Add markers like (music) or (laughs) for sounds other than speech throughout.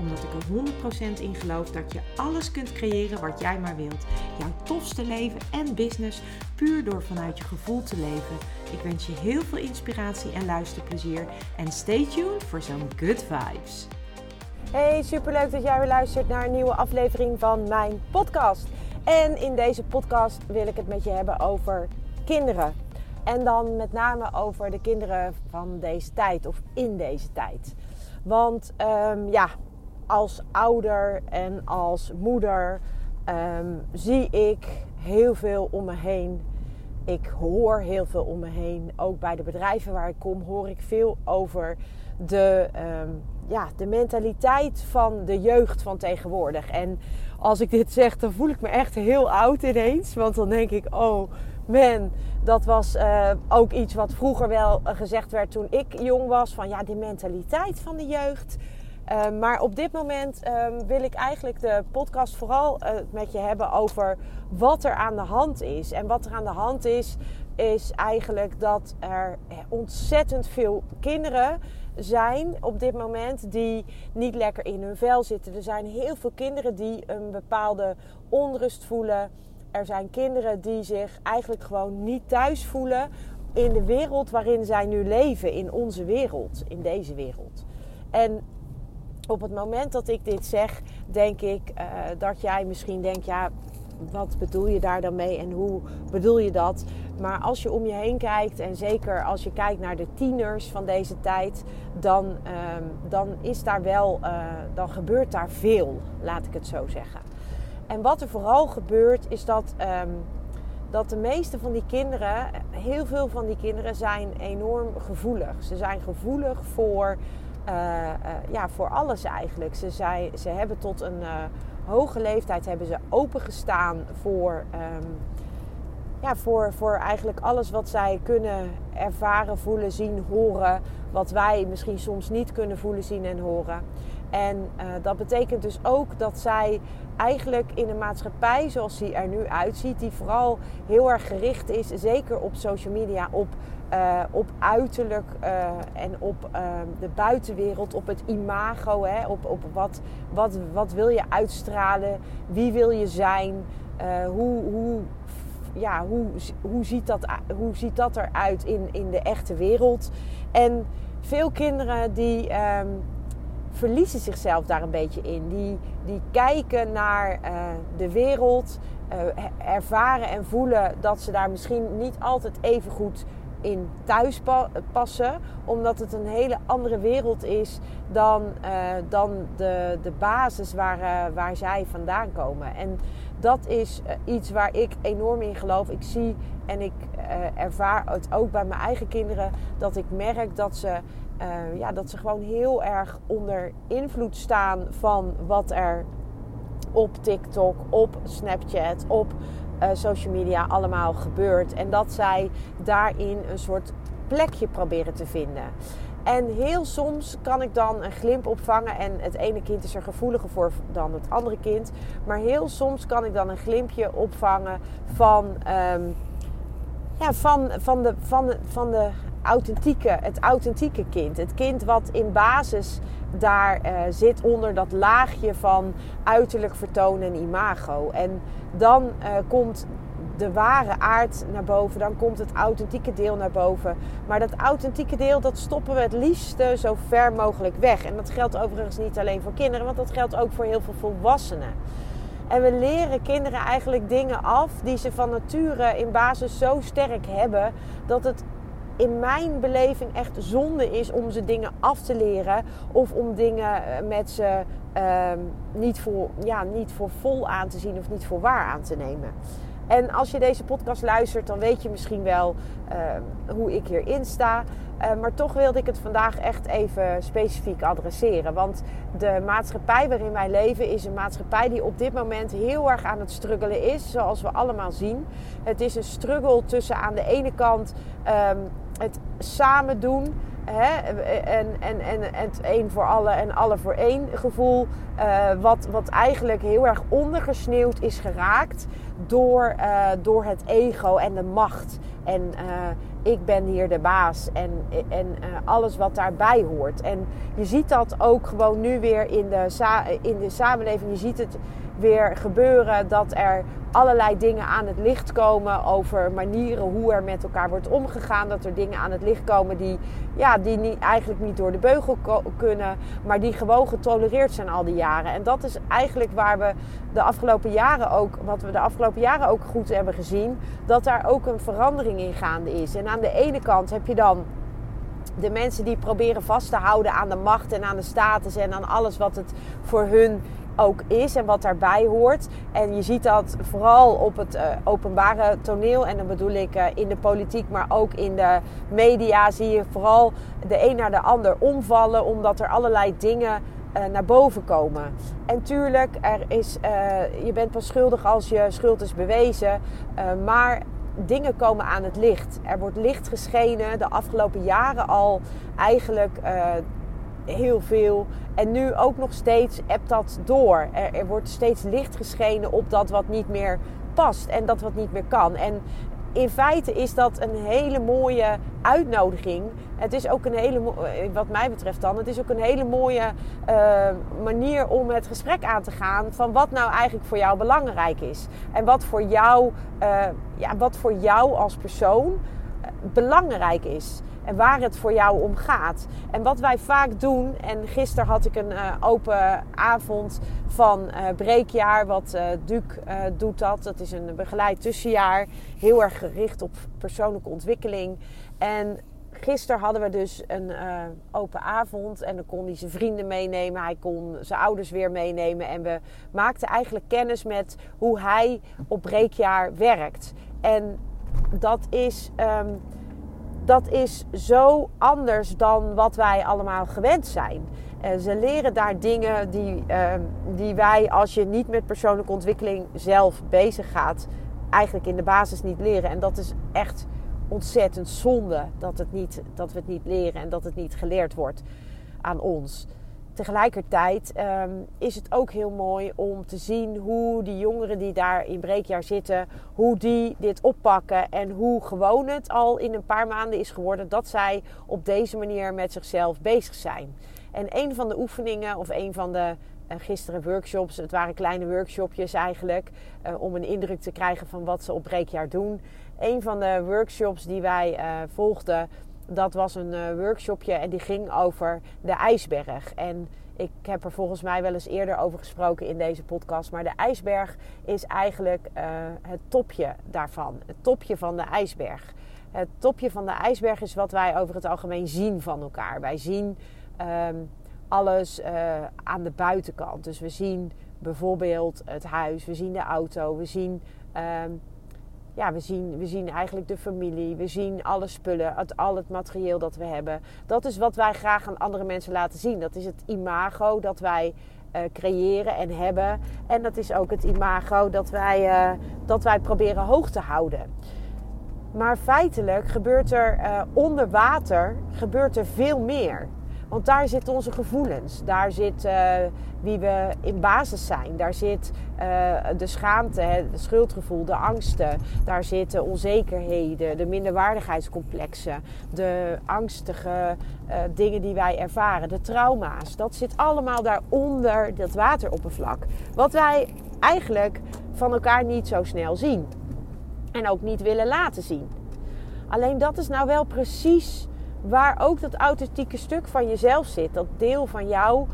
Omdat ik er 100% in geloof dat je alles kunt creëren wat jij maar wilt. Jouw tofste leven en business puur door vanuit je gevoel te leven. Ik wens je heel veel inspiratie en luisterplezier. En stay tuned voor zo'n good vibes. Hey, superleuk dat jij weer luistert naar een nieuwe aflevering van mijn podcast. En in deze podcast wil ik het met je hebben over kinderen. En dan met name over de kinderen van deze tijd of in deze tijd. Want ehm, ja, als ouder en als moeder ehm, zie ik heel veel om me heen. Ik hoor heel veel om me heen. Ook bij de bedrijven waar ik kom hoor ik veel over de, ehm, ja, de mentaliteit van de jeugd van tegenwoordig. En als ik dit zeg, dan voel ik me echt heel oud ineens. Want dan denk ik, oh man, dat was uh, ook iets wat vroeger wel gezegd werd toen ik jong was. Van ja, die mentaliteit van de jeugd. Uh, maar op dit moment uh, wil ik eigenlijk de podcast vooral uh, met je hebben over wat er aan de hand is. En wat er aan de hand is, is eigenlijk dat er ontzettend veel kinderen zijn op dit moment die niet lekker in hun vel zitten. Er zijn heel veel kinderen die een bepaalde onrust voelen. Er zijn kinderen die zich eigenlijk gewoon niet thuis voelen in de wereld waarin zij nu leven, in onze wereld, in deze wereld. En op het moment dat ik dit zeg, denk ik uh, dat jij misschien denkt: ja, wat bedoel je daar dan mee en hoe bedoel je dat? Maar als je om je heen kijkt en zeker als je kijkt naar de tieners van deze tijd, dan, um, dan is daar wel, uh, dan gebeurt daar veel, laat ik het zo zeggen. En wat er vooral gebeurt is dat, um, dat de meeste van die kinderen, heel veel van die kinderen zijn enorm gevoelig. Ze zijn gevoelig voor, ja, voor alles eigenlijk. Ze, zijn, ze hebben tot een hoge leeftijd hebben ze opengestaan voor, um, ja, voor, voor eigenlijk alles wat zij kunnen ervaren, voelen, zien, horen. Wat wij misschien soms niet kunnen voelen, zien en horen. En dat betekent dus ook dat zij eigenlijk in een maatschappij zoals die er nu uitziet, die vooral heel erg gericht is, zeker op social media, op, uh, op uiterlijk uh, en op de buitenwereld, op het imago, hè, op, op wat, wat, wat wil je uitstralen, wie wil je zijn, hoe, hoe, ja, hoe, hoe, ziet dat, hoe ziet dat eruit in, in de echte wereld. En veel kinderen die. Um, verliezen zichzelf daar een beetje in. Die, die kijken naar de wereld, ervaren en voelen dat ze daar misschien niet altijd even goed in thuis passen, omdat het een hele andere wereld is dan, uh, dan de, de basis waar, waar zij vandaan komen. En dat is iets waar ik enorm in geloof. Ik zie en ik ervaar het ook bij mijn eigen kinderen dat ik merk dat ze ja, dat ze gewoon heel erg onder invloed staan van wat er op TikTok, op Snapchat, op uh, social media allemaal gebeurt. En dat zij daarin een soort plekje proberen te vinden. En heel soms kan ik dan een glimp opvangen. En het ene kind is er gevoeliger voor dan het andere kind. Maar heel soms kan ik dan een glimpje opvangen van, um, ja, van, van, de, van, van de authentieke, het authentieke kind. Het kind wat in basis daar uh, zit onder dat laagje van uiterlijk vertoon en imago. En dan uh, komt de ware aard naar boven. Dan komt het authentieke deel naar boven. Maar dat authentieke deel, dat stoppen we het liefste zo ver mogelijk weg. En dat geldt overigens niet alleen voor kinderen, want dat geldt ook voor heel veel volwassenen. En we leren kinderen eigenlijk dingen af die ze van nature in basis zo sterk hebben dat het in mijn beleving echt zonde is om ze dingen af te leren of om dingen eh, met ze uh, niet, voor, ja, niet voor vol aan te zien of niet voor waar aan te nemen. En als je deze podcast luistert, dan weet je misschien wel hoe ik hierin sta. maar toch wilde ik het vandaag echt even specifiek adresseren. Want de maatschappij waarin wij leven is een maatschappij die op dit moment heel erg aan het struggelen is, zoals we allemaal zien. Het is een struggle tussen aan de ene kant um, het samen doen. Hè? En, en, en het één voor alle en alle voor één gevoel. Uh, wat, wat eigenlijk heel erg ondergesneeuwd is geraakt door, uh, door het ego en de macht. En uh, ik ben hier de baas en, en alles wat daarbij hoort. En je ziet dat ook gewoon nu weer in de, in de samenleving. Je ziet het weer gebeuren dat er allerlei dingen aan het licht komen over manieren hoe er met elkaar wordt omgegaan. Dat er dingen aan het licht komen die, ja, die niet, eigenlijk niet door de beugel kunnen, maar die gewoon getolereerd zijn al die jaren. En dat is eigenlijk waar we de afgelopen jaren ook, wat we de afgelopen jaren ook goed hebben gezien, dat daar ook een verandering in gaande is. En aan de ene kant heb je dan de mensen die proberen vast te houden aan de macht en aan de status en aan alles wat het voor hun ook is en wat daarbij hoort. En je ziet dat vooral op het uh, openbare toneel. En dan bedoel ik uh, in de politiek, maar ook in de media zie je vooral de een naar de ander omvallen. Omdat er allerlei dingen uh, naar boven komen. En tuurlijk, er is, je bent pas schuldig als je schuld is bewezen. maar dingen komen aan het licht. Er wordt licht geschenen de afgelopen jaren al eigenlijk heel veel. En nu ook nog steeds hebt dat door. Er, er, wordt steeds licht geschenen op dat wat niet meer past en dat wat niet meer kan. En in feite is dat een hele mooie uitnodiging. Het is ook een hele, eh, wat mij betreft dan, het is ook een hele mooie uh, manier om het gesprek aan te gaan van wat nou eigenlijk voor jou belangrijk is. En wat voor jou, uh, ja, wat voor jou als persoon belangrijk is en waar het voor jou om gaat. En wat wij vaak doen, en gisteren had ik een uh, open avond van uh, breekjaar, wat uh, Duc doet dat. Dat is een begeleid tussenjaar, heel erg gericht op persoonlijke ontwikkeling. En gisteren hadden we dus een open avond en dan kon hij zijn vrienden meenemen, hij kon zijn ouders weer meenemen. En we maakten eigenlijk kennis met hoe hij op breekjaar werkt. En dat is. Um, dat is zo anders dan wat wij allemaal gewend zijn. En ze leren daar dingen die, uh, die wij, als je niet met persoonlijke ontwikkeling zelf bezig gaat, eigenlijk in de basis niet leren. En dat is echt ontzettend zonde dat, het niet, dat we het niet leren en dat het niet geleerd wordt aan ons tegelijkertijd ehm, is het ook heel mooi om te zien hoe die jongeren die daar in breekjaar zitten, hoe die dit oppakken en hoe gewoon het al in een paar maanden is geworden dat zij op deze manier met zichzelf bezig zijn. En een van de oefeningen of een van de uh, gisteren workshops, het waren kleine workshopjes eigenlijk, uh, om een indruk te krijgen van wat ze op breekjaar doen. Een van de workshops die wij uh, volgden dat was een uh, workshopje en die ging over de ijsberg. En ik heb er volgens mij wel eens eerder over gesproken in deze podcast. Maar de ijsberg is eigenlijk uh, het topje daarvan. Het topje van de ijsberg. Het topje van de ijsberg is wat wij over het algemeen zien van elkaar. Wij zien um, alles uh, aan de buitenkant. Dus we zien bijvoorbeeld het huis, we zien de auto, we zien um, ja, we zien, we zien eigenlijk de familie, we zien alle spullen, al het materieel dat we hebben. Dat is wat wij graag aan andere mensen laten zien. Dat is het imago dat wij uh, creëren en hebben. En dat is ook het imago dat wij, uh, dat wij proberen hoog te houden. Maar feitelijk gebeurt er uh, onder water gebeurt er veel meer. Want daar zitten onze gevoelens. Daar zit uh, wie we in basis zijn. Daar zit uh, de schaamte, het schuldgevoel, de angsten. Daar zitten onzekerheden, de minderwaardigheidscomplexen. De angstige uh, dingen die wij ervaren. De trauma's. Dat zit allemaal daaronder dat wateroppervlak. Wat wij eigenlijk van elkaar niet zo snel zien. En ook niet willen laten zien. Alleen dat is nou wel precies waar ook dat authentieke stuk van jezelf zit. Dat deel van jou,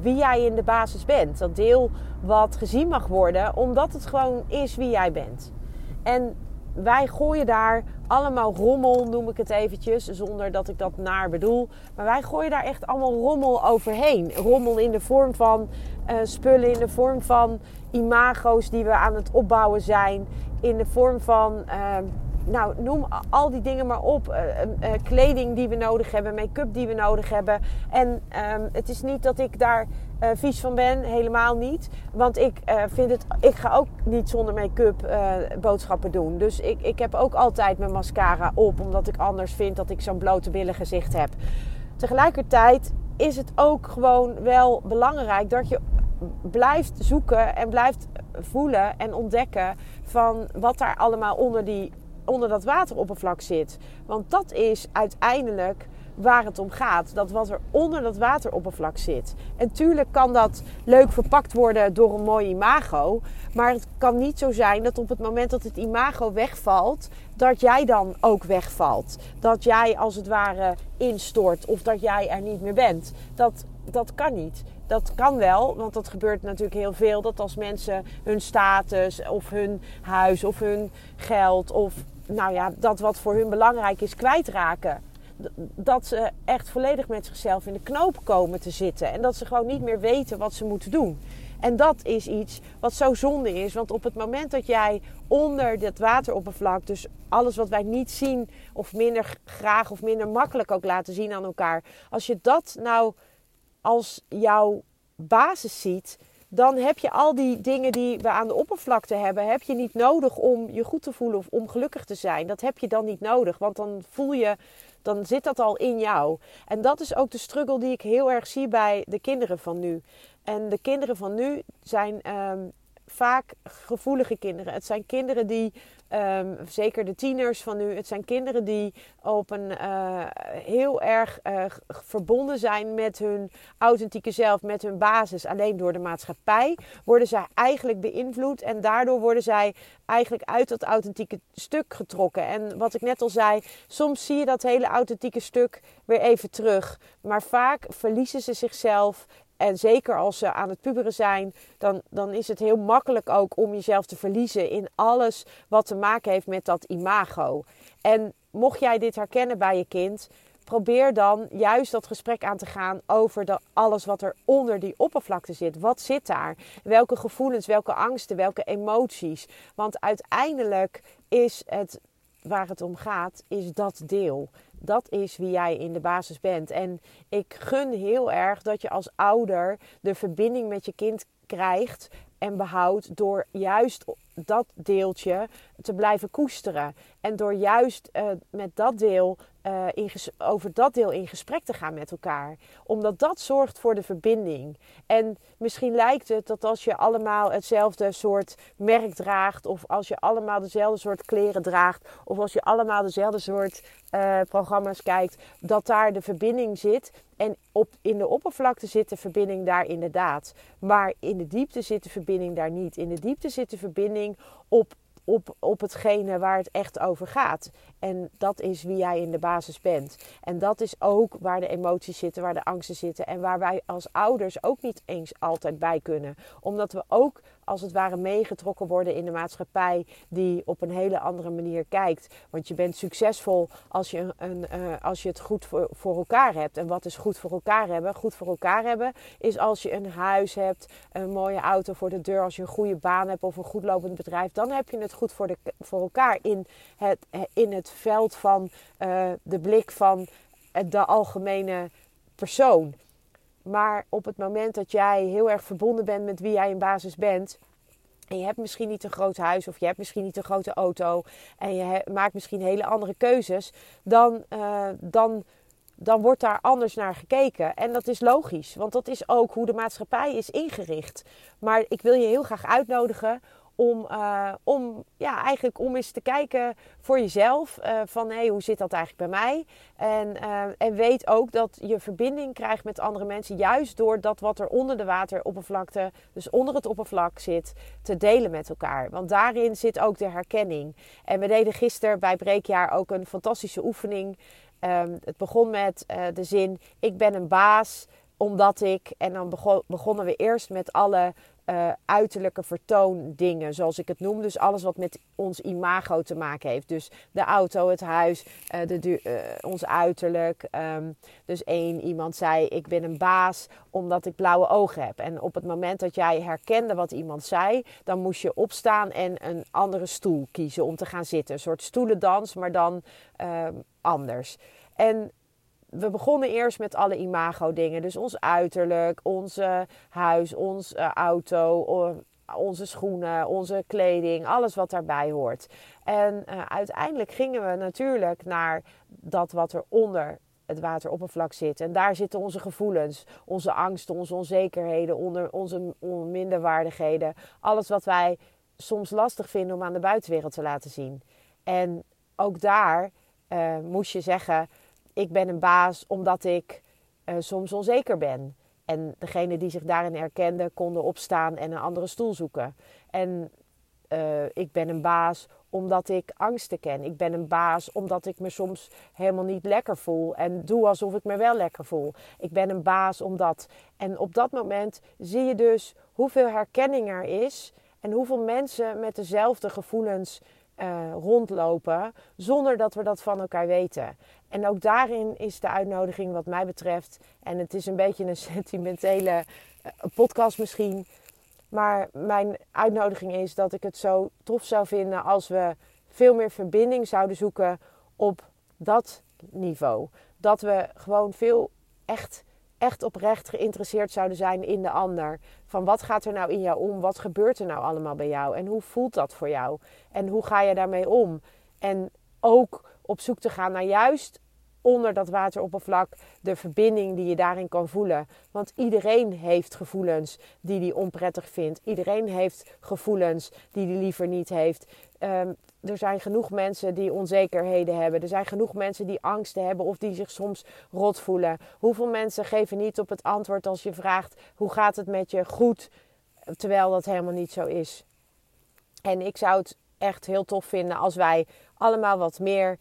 wie jij in de basis bent. Dat deel wat gezien mag worden, omdat het gewoon is wie jij bent. En wij gooien daar allemaal rommel, noem ik het eventjes, zonder dat ik dat naar bedoel. Maar wij gooien daar echt allemaal rommel overheen. Rommel in de vorm van uh, spullen, in de vorm van imago's die we aan het opbouwen zijn in de vorm van, ehm, nou noem al die dingen maar op. Eh, eh, eh, kleding die we nodig hebben, make-up die we nodig hebben. En ehm, het is niet dat ik daar vies van ben, helemaal niet. Want ik vind het, ik ga ook niet zonder make-up boodschappen doen. Dus ik, ik heb ook altijd mijn mascara op, omdat ik anders vind dat ik zo'n blote billen gezicht heb. Tegelijkertijd is het ook gewoon wel belangrijk dat je blijft zoeken en blijft voelen en ontdekken van wat daar allemaal onder, die, onder dat wateroppervlak zit. Want dat is uiteindelijk waar het om gaat. Dat wat er onder dat wateroppervlak zit. En tuurlijk kan dat leuk verpakt worden door een mooi imago. Maar het kan niet zo zijn dat op het moment dat het imago wegvalt, dat jij dan ook wegvalt. Dat jij als het ware instort of dat jij er niet meer bent. Dat, dat kan niet. Dat kan wel, want dat gebeurt natuurlijk heel veel. Dat als mensen hun status of hun huis of hun geld of nou ja, dat wat voor hun belangrijk is kwijtraken dat ze echt volledig met zichzelf in de knoop komen te zitten. En dat ze gewoon niet meer weten wat ze moeten doen. En dat is iets wat zo zonde is. Want op het moment dat jij onder dat wateroppervlak, dus alles wat wij niet zien, of minder graag of minder makkelijk ook laten zien aan elkaar. Als je dat nou als jouw basis ziet, dan heb je al die dingen die we aan de oppervlakte hebben, heb je niet nodig om je goed te voelen of om gelukkig te zijn. Dat heb je dan niet nodig, want dan voel je dan zit dat al in jou. En dat is ook de struggle die ik heel erg zie bij de kinderen van nu. En de kinderen van nu zijn ehm, vaak gevoelige kinderen. Het zijn kinderen die Ehm, zeker de tieners van nu. Het zijn kinderen die op een uh, heel erg uh, verbonden zijn met hun authentieke zelf, met hun basis. Alleen door de maatschappij worden zij eigenlijk beïnvloed en daardoor worden zij eigenlijk uit dat authentieke stuk getrokken. En wat ik net al zei, soms zie je dat hele authentieke stuk weer even terug. Maar vaak verliezen ze zichzelf en zeker als ze aan het puberen zijn, dan, dan is het heel makkelijk ook om jezelf te verliezen in alles wat te maken heeft met dat imago. En mocht jij dit herkennen bij je kind, probeer dan juist dat gesprek aan te gaan over alles wat er onder die oppervlakte zit. Wat zit daar? Welke gevoelens, welke angsten, welke emoties? Want uiteindelijk is het waar het om gaat, is dat deel dat is wie jij in de basis bent. En ik gun heel erg dat je als ouder de verbinding met je kind krijgt en behoudt door juist dat deeltje te blijven koesteren. En door juist uh, met dat deel uh, in over dat deel in gesprek te gaan met elkaar. Omdat dat zorgt voor de verbinding. En misschien lijkt het dat als je allemaal hetzelfde soort merk draagt, of als je allemaal dezelfde soort kleren draagt, of als je allemaal dezelfde soort uh, programma's kijkt, dat daar de verbinding zit. En op, in de oppervlakte zit de verbinding daar inderdaad. Maar in de diepte zit de verbinding daar niet. In de diepte zit de verbinding op op, op hetgene waar het echt over gaat. En dat is wie jij in de basis bent. En dat is ook waar de emoties zitten, waar de angsten zitten. En waar wij als ouders ook niet eens altijd bij kunnen. Omdat we ook als het ware meegetrokken worden in de maatschappij die op een hele andere manier kijkt. Want je bent succesvol als je, een, uh, als je het goed voor, voor elkaar hebt. En wat is goed voor elkaar hebben? Goed voor elkaar hebben is als je een huis hebt, een mooie auto voor de deur, als je een goede baan hebt of een goed lopend bedrijf. Dan heb je het goed voor, de, voor elkaar in het, in het veld van uh, de blik van de algemene persoon. Maar op het moment dat jij heel erg verbonden bent met wie jij in basis bent. En je hebt misschien niet een groot huis of je hebt misschien niet een grote auto. En je maakt misschien hele andere keuzes. Dan, uh, dan, dan wordt daar anders naar gekeken. En dat is logisch, want dat is ook hoe de maatschappij is ingericht. Maar ik wil je heel graag uitnodigen om, uh, om, ja, eigenlijk om eens te kijken voor jezelf. Uh, van hé, hey, hoe zit dat eigenlijk bij mij? En, uh, en weet ook dat je verbinding krijgt met andere mensen. Juist door dat wat er onder de wateroppervlakte, dus onder het oppervlak zit, te delen met elkaar. Want daarin zit ook de herkenning. En we deden gisteren bij Breekjaar ook een fantastische oefening. Um, het begon met de zin: Ik ben een baas omdat ik. En dan begonnen we eerst met alle uh, uiterlijke vertoondingen, zoals ik het noem. Dus alles wat met ons imago te maken heeft. Dus de auto, het huis, uh, de, uh, ons uiterlijk. Um, dus één iemand zei: Ik ben een baas omdat ik blauwe ogen heb. En op het moment dat jij herkende wat iemand zei, dan moest je opstaan en een andere stoel kiezen om te gaan zitten. Een soort stoelendans, maar dan um, anders. En we begonnen eerst met alle imago-dingen. Dus ons uiterlijk, onze huis, onze uh, auto, onze schoenen, onze kleding, alles wat daarbij hoort. En uh, uiteindelijk gingen we natuurlijk naar dat wat er onder het wateroppervlak zit. En daar zitten onze gevoelens, onze angsten, onze onzekerheden, onder onze minderwaardigheden. Alles wat wij soms lastig vinden om aan de buitenwereld te laten zien. En ook daar uh, moest je zeggen ik ben een baas omdat ik uh, soms onzeker ben. En degene die zich daarin herkenden konden opstaan en een andere stoel zoeken. En uh, ik ben een baas omdat ik angsten ken. Ik ben een baas omdat ik me soms helemaal niet lekker voel en doe alsof ik me wel lekker voel. Ik ben een baas omdat. En op dat moment zie je dus hoeveel herkenning er is en hoeveel mensen met dezelfde gevoelens uh, rondlopen zonder dat we dat van elkaar weten. En ook daarin is de uitnodiging wat mij betreft, en het is een beetje een (laughs) sentimentele uh, podcast misschien, maar mijn uitnodiging is dat ik het zo tof zou vinden als we veel meer verbinding zouden zoeken op dat niveau. Dat we gewoon veel echt echt oprecht geïnteresseerd zouden zijn in de ander. Van wat gaat er nou in jou om? Wat gebeurt er nou allemaal bij jou? En hoe voelt dat voor jou? En hoe ga je daarmee om? En ook op zoek te gaan naar juist onder dat wateroppervlak de verbinding die je daarin kan voelen. Want iedereen heeft gevoelens die hij onprettig vindt. Iedereen heeft gevoelens die hij liever niet heeft. Um, er zijn genoeg mensen die onzekerheden hebben. Er zijn genoeg mensen die angsten hebben of die zich soms rot voelen. Hoeveel mensen geven niet op het antwoord als je vraagt: hoe gaat het met je? Goed, terwijl dat helemaal niet zo is. En ik zou het echt heel tof vinden als wij allemaal wat meer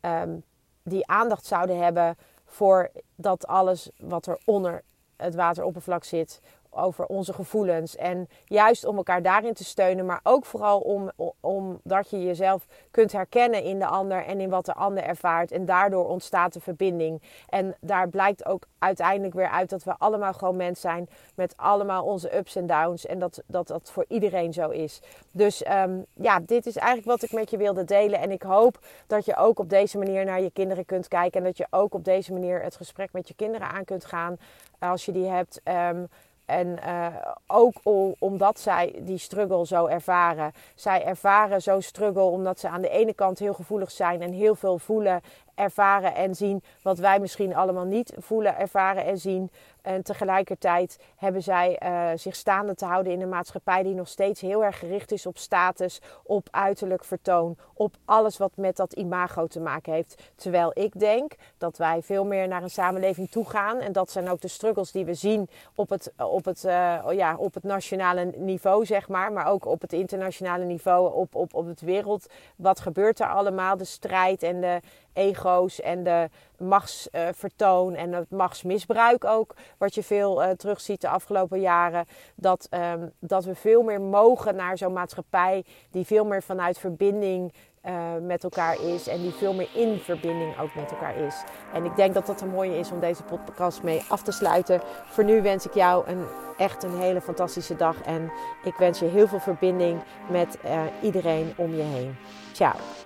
um, die aandacht zouden hebben voor dat alles wat er onder het wateroppervlak zit, over onze gevoelens. En juist om elkaar daarin te steunen, maar ook vooral om, omdat je jezelf kunt herkennen in de ander en in wat de ander ervaart. En daardoor ontstaat de verbinding. En daar blijkt ook uiteindelijk weer uit dat we allemaal gewoon mens zijn met allemaal onze ups en downs. En dat dat, dat voor iedereen zo is. Dus um, ja, dit is eigenlijk wat ik met je wilde delen. En ik hoop dat je ook op deze manier naar je kinderen kunt kijken. En dat je ook op deze manier het gesprek met je kinderen aan kunt gaan. Als je die hebt. Um, en uh, ook omdat zij die struggle zo ervaren. Zij ervaren zo struggle omdat ze aan de ene kant heel gevoelig zijn en heel veel voelen ervaren en zien wat wij misschien allemaal niet voelen, ervaren en zien. En tegelijkertijd hebben zij uh, zich staande te houden in een maatschappij die nog steeds heel erg gericht is op status, op uiterlijk vertoon, op alles wat met dat imago te maken heeft. Terwijl ik denk dat wij veel meer naar een samenleving toe gaan. En dat zijn ook de struggles die we zien op het, op het, uh, ja, op het nationale niveau, zeg maar. Maar ook op het internationale niveau, op, op, op het wereld. Wat gebeurt er allemaal? De strijd en de ego's en de machtsvertoon en het machtsmisbruik ook. Wat je veel uh, terugziet de afgelopen jaren. Dat, um, dat we veel meer mogen naar zo'n maatschappij die veel meer vanuit verbinding uh, met elkaar is. En die veel meer in verbinding ook met elkaar is. En ik denk dat dat een mooie is om deze podcast mee af te sluiten. Voor nu wens ik jou een, echt een hele fantastische dag. En ik wens je heel veel verbinding met uh, iedereen om je heen. Ciao.